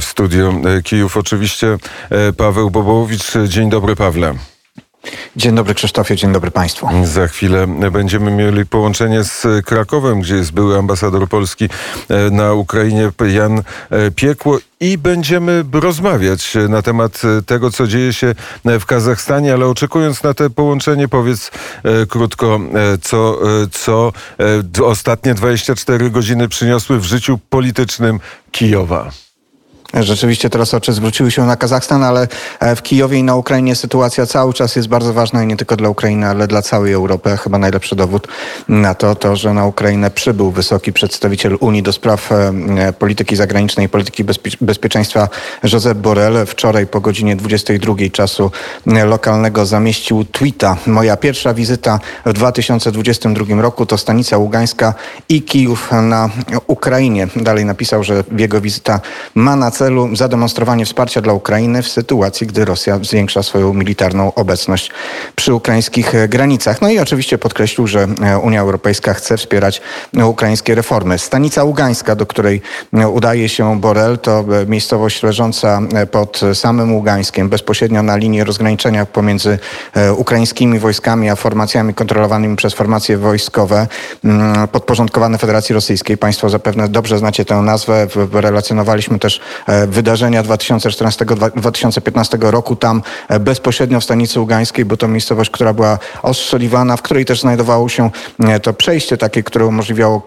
W studiu Kijów oczywiście Paweł Bobołowicz. Dzień dobry Pawle. Dzień dobry Krzysztofie, dzień dobry Państwu. Za chwilę będziemy mieli połączenie z Krakowem, gdzie jest były ambasador Polski e, na Ukrainie Jan e, Piekło i będziemy rozmawiać na temat tego, co dzieje się w Kazachstanie, ale oczekując na te połączenie, powiedz e, krótko, co, co ostatnie 24 godziny przyniosły w życiu politycznym Kijowa. Rzeczywiście teraz oczy zwróciły się na Kazachstan, ale e, w Kijowie i na Ukrainie sytuacja cały czas jest bardzo ważna i nie tylko dla Ukrainy, ale dla całej Europy. Chyba najlepszy dowód na to, to że na Ukrainę przybył wysoki przedstawiciel Unii do spraw e, polityki zagranicznej i polityki bezpieczeństwa Josep Borrell. Wczoraj po godzinie 22 czasu lokalnego zamieścił tweeta. Moja pierwsza wizyta w 2022 roku to stanica Ługańska i Kijów na Ukrainie. Dalej napisał, że jego wizyta ma na celu celu zademonstrowanie wsparcia dla Ukrainy w sytuacji, gdy Rosja zwiększa swoją militarną obecność przy ukraińskich granicach. No i oczywiście podkreślił, że Unia Europejska chce wspierać ukraińskie reformy. Stanica Ługańska, do której udaje się Borel, to miejscowość leżąca pod samym Ługańskiem, bezpośrednio na linii rozgraniczenia pomiędzy ukraińskimi wojskami a formacjami kontrolowanymi przez formacje wojskowe mm, podporządkowane Federacji Rosyjskiej. Państwo zapewne dobrze znacie tę nazwę. Relacjonowaliśmy też wydarzenia 2014-2015 roku tam e, bezpośrednio w stanicy Ługańskiej, bo to miejscowość, która była ostrzeliwana, w której też znajdowało się e, to przejście takie, które umożliwiało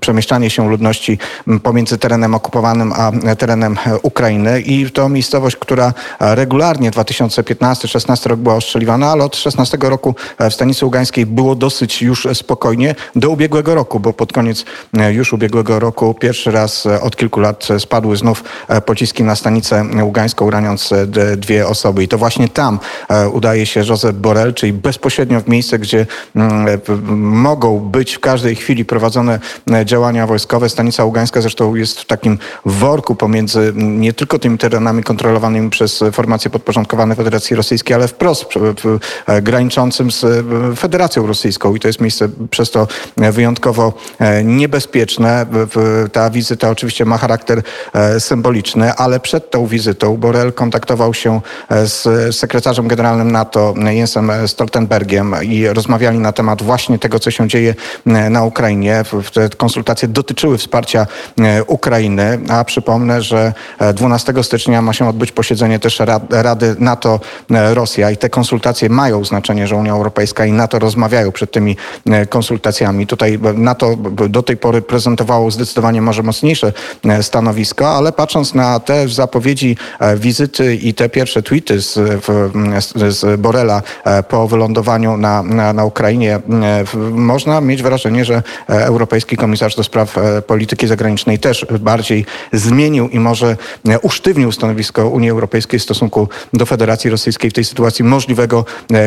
przemieszczanie się ludności pomiędzy terenem okupowanym a terenem Ukrainy. I to miejscowość, która regularnie 2015-16 rok była ostrzeliwana, ale od 16 roku w stanicy Ługańskiej było dosyć już spokojnie do ubiegłego roku, bo pod koniec już ubiegłego roku pierwszy raz od kilku lat spadł spadły znów e, pociski na stanicę ługańską, raniąc e, dwie osoby. I to właśnie tam e, udaje się Josep Borrell, czyli bezpośrednio w miejsce, gdzie mm, mogą być w każdej chwili prowadzone działania wojskowe. Stanica ługańska zresztą jest w takim worku pomiędzy nie tylko tymi terenami kontrolowanymi przez formacje podporządkowane Federacji Rosyjskiej, ale wprost graniczącym z Federacją Rosyjską. I to jest miejsce przez to wyjątkowo niebezpieczne. Ta wizyta oczywiście ma charakter symboliczny, ale przed tą wizytą Borrell kontaktował się e, z sekretarzem generalnym NATO Jensem Stoltenbergiem i rozmawiali na temat właśnie tego, co się dzieje e, na Ukrainie. Te konsultacje dotyczyły wsparcia Ukrainy, a przypomnę, że 12 stycznia ma się odbyć posiedzenie też Rady NATO-Rosja i te konsultacje mają znaczenie, że Unia Europejska i NATO rozmawiają przed tymi konsultacjami. Tutaj NATO do tej pory prezentowało zdecydowanie może mocniejsze stanowisko, ale patrząc na te zapowiedzi e, wizyty i te pierwsze tweety z, z Borela e, po wylądowaniu na, na, na Ukrainie, e, można mieć wrażenie, że Europejski Komisarz do Spraw Polityki Zagranicznej też bardziej zmienił i może usztywnił stanowisko Unii Europejskiej w stosunku do Federacji Rosyjskiej w tej sytuacji możliwego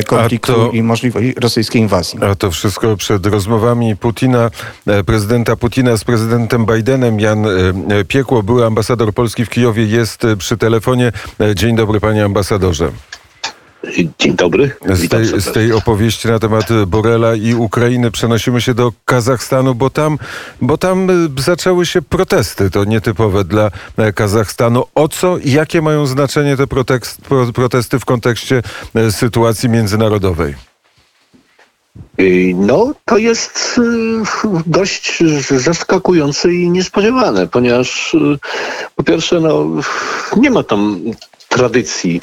konfliktu to, i możliwej rosyjskiej inwazji. A to wszystko przed rozmowami Putina, prezydenta Putina z prezydentem Bidenem. Jan Piekło, były ambasador Polski w Kijowie jest e, przy telefonie. E, dzień dobry, panie ambasadorze. Dzień dobry. Z tej, z tej, opowieści na temat Borela i Ukrainy przenosimy się do Kazachstanu, bo tam, bo tam e, zaczęły się protesty. To nietypowe dla Kazachstanu. O co i jakie mają znaczenie te protesty w kontekście sytuacji międzynarodowej? Y, no, to jest y, dość zaskakujące i niespodziewane, ponieważ y, po pierwsze, no, nie ma tam tradycji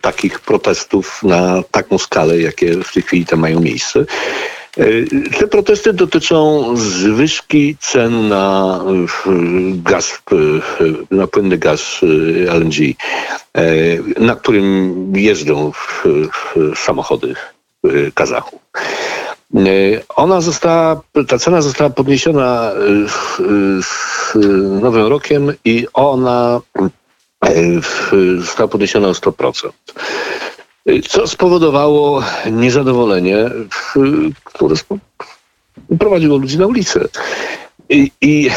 takich protestów na taką skalę, jakie w tej chwili te mają miejsce. Te protesty dotyczą zwyżki cen na gaz, na płynny gaz LNG, na którym jeżdżą samochody Kazachów. Y, ona została, ta cena została podniesiona y, z Nowym Rokiem i ona została podniesiona o 100%. Co spowodowało niezadowolenie, które prowadziło ludzi na ulicę. I, I,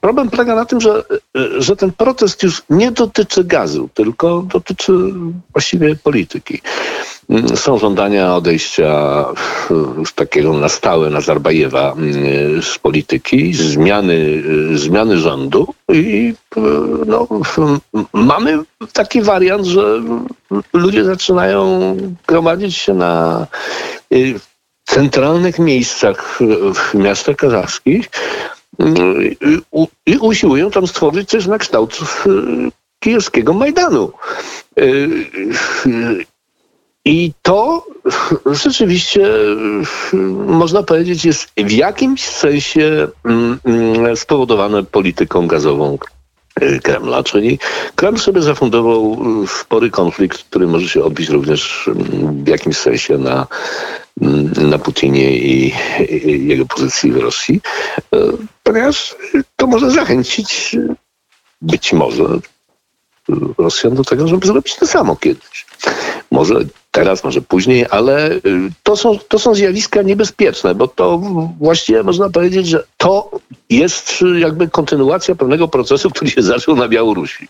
problem polega na tym, że, że ten protest już nie dotyczy gazu, tylko dotyczy właściwie polityki. Są żądania odejścia z takiego na stałe Nazarbajewa z polityki, zmiany, zmiany rządu i no, mamy taki wariant, że ludzie zaczynają gromadzić się na centralnych miejscach w miastach kazachskich i usiłują tam stworzyć coś na kształt kijowskiego Majdanu. I to rzeczywiście, można powiedzieć, jest w jakimś sensie spowodowane polityką gazową Kremla, czyli Kreml sobie zafundował spory konflikt, który może się odbić również w jakimś sensie na na Putinie i, jego pozycji w Rosji, e, ponieważ to może zachęcić być może Rosjan do tego, żeby zrobić to samo kiedyś. Może teraz, może później, ale y, to są, to są zjawiska niebezpieczne, bo to właściwie można powiedzieć, że to jest jakby kontynuacja pewnego procesu, który się zaczął na Białorusi.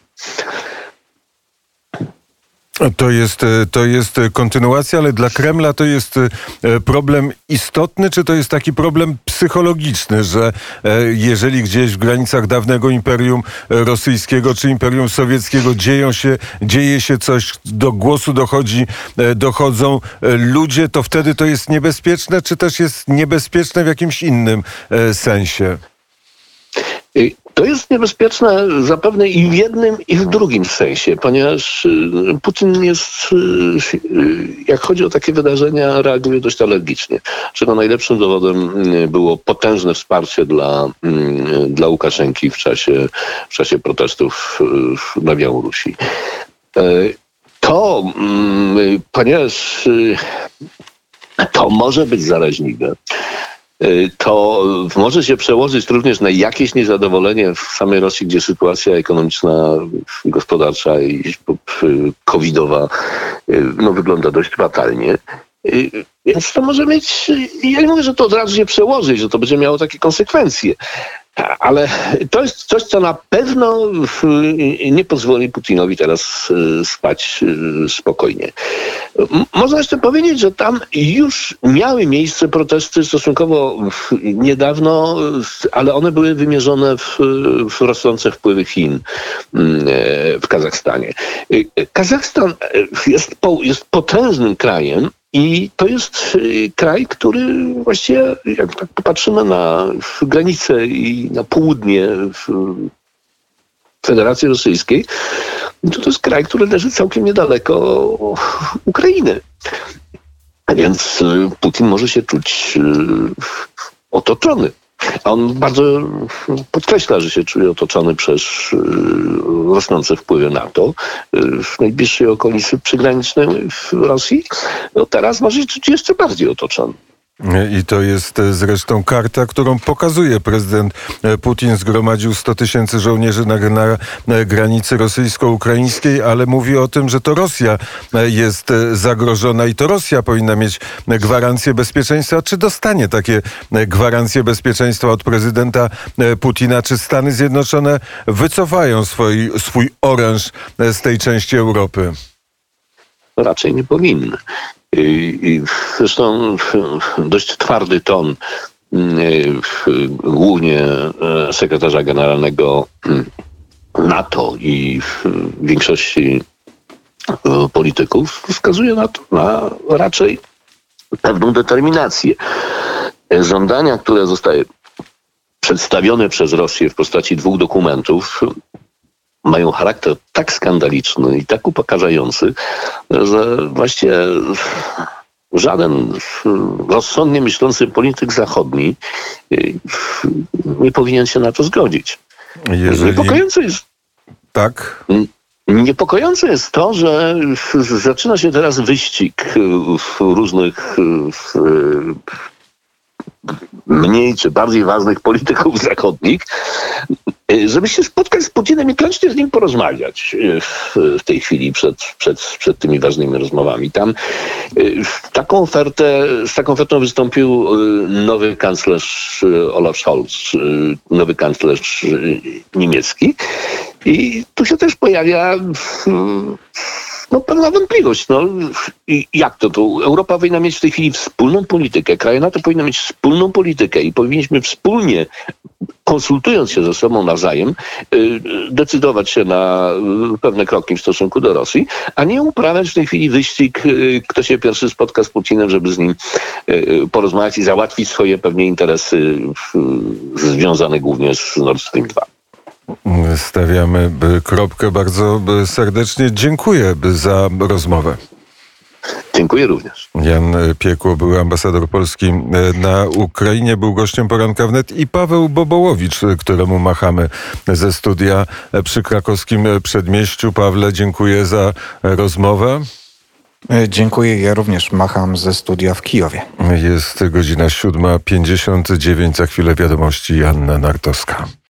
To jest, e, to jest kontynuacja, ale dla Kremla to jest e, problem istotny, czy to jest taki problem psychologiczny, że e, jeżeli gdzieś w granicach dawnego Imperium Rosyjskiego czy Imperium Sowieckiego dzieją się, dzieje się coś, do głosu dochodzi, dochodzą ludzie, to wtedy to jest niebezpieczne, czy też jest niebezpieczne w jakimś innym sensie? To jest niebezpieczne zapewne i w jednym, i w drugim sensie, ponieważ y, Putin jest, y, y, jak chodzi o takie wydarzenia, reaguje dość alergicznie. Czego najlepszym dowodem było potężne wsparcie dla, dla Łukaszenki w czasie, w czasie protestów na Białorusi. To, mm, ponieważ to może być zaraźliwe, to może się przełożyć również na jakieś niezadowolenie w samej Rosji, gdzie sytuacja ekonomiczna, gospodarcza i covidowa y, no, wygląda dość fatalnie. Y, więc to może mieć, ja nie mówię, że to od razu się przełoży, że to będzie miało takie konsekwencje, ale to jest coś, co na pewno nie pozwoli Putinowi teraz e, spać e, spokojnie. Można jeszcze powiedzieć, że tam już miały miejsce protesty stosunkowo niedawno, ale one były wymierzone w, w rosnące wpływy Chin e, w Kazachstanie. Kazachstan jest, jest potężnym krajem, i to jest y, kraj, który właściwie, jak tak popatrzymy na granicę i na południe Federacji Rosyjskiej, to to jest kraj, który leży całkiem niedaleko Ukrainy. Więc y, Putin może się czuć y, otoczony. On bardzo podkreśla, że się czuje otoczony przez y, rosnące wpływy NATO y, w najbliższej okolicy przygranicznej w Rosji. No teraz może się czuć jeszcze bardziej otoczony. I to jest e, zresztą karta, którą pokazuje prezydent e, Putin. Zgromadził 100 tysięcy żołnierzy na, na granicy rosyjsko-ukraińskiej, ale mówi o tym, że to Rosja e, jest zagrożona i to Rosja powinna mieć gwarancję bezpieczeństwa. Czy dostanie takie gwarancje bezpieczeństwa od prezydenta Putina? Czy Stany Zjednoczone wycofają swój, swój oręż z tej części Europy? Raczej nie powinny. I zresztą dość twardy ton mm, głównie e, sekretarza generalnego mm, NATO i większości e, polityków wskazuje na to, na raczej pewną determinację. Żądania, które zostały przedstawione przez Rosję w postaci dwóch dokumentów, mają charakter tak skandaliczny i tak upokarzający, że właściwie żaden rozsądnie myślący polityk zachodni y, nie powinien się na to zgodzić. Jeżeli... Niepokojące jest. Tak. Niepokojące jest to, że zaczyna się teraz wyścig w różnych w mniej czy bardziej ważnych polityków zachodnich, y, żeby się spotkać z Putinem i koniecznie z nim porozmawiać y, w, tej chwili przed, przed, przed tymi ważnymi rozmowami. Tam y, taką ofertę, z taką ofertą wystąpił nowy kanclerz Olaf Scholz, nowy kanclerz niemiecki. I tu się też pojawia no, pewna wątpliwość. No, i jak to tu? Europa powinna mieć w tej chwili wspólną politykę. Kraje NATO powinny mieć wspólną politykę i powinniśmy wspólnie, konsultując się ze sobą nawzajem, y, decydować się na y, pewne kroki w stosunku do Rosji, a nie uprawiać w tej chwili wyścig, y, kto się pierwszy spotka z Putinem, żeby z nim porozmawiać i załatwić swoje pewnie interesy związane głównie z Nord Stream 2. Stawiamy kropkę. Bardzo serdecznie dziękuję za rozmowę. Dziękuję również. Jan Piekło był ambasador Polski y, na Ukrainie, był gościem poranka wnet i Paweł Bobołowicz, y, któremu machamy ze studia y, przy krakowskim przedmieściu. Pawle, dziękuję za rozmowę. E, Dziękuję. Ja również macham ze studia w Kijowie. Jest godzina 7.59, za chwilę wiadomości Janna Nartowska.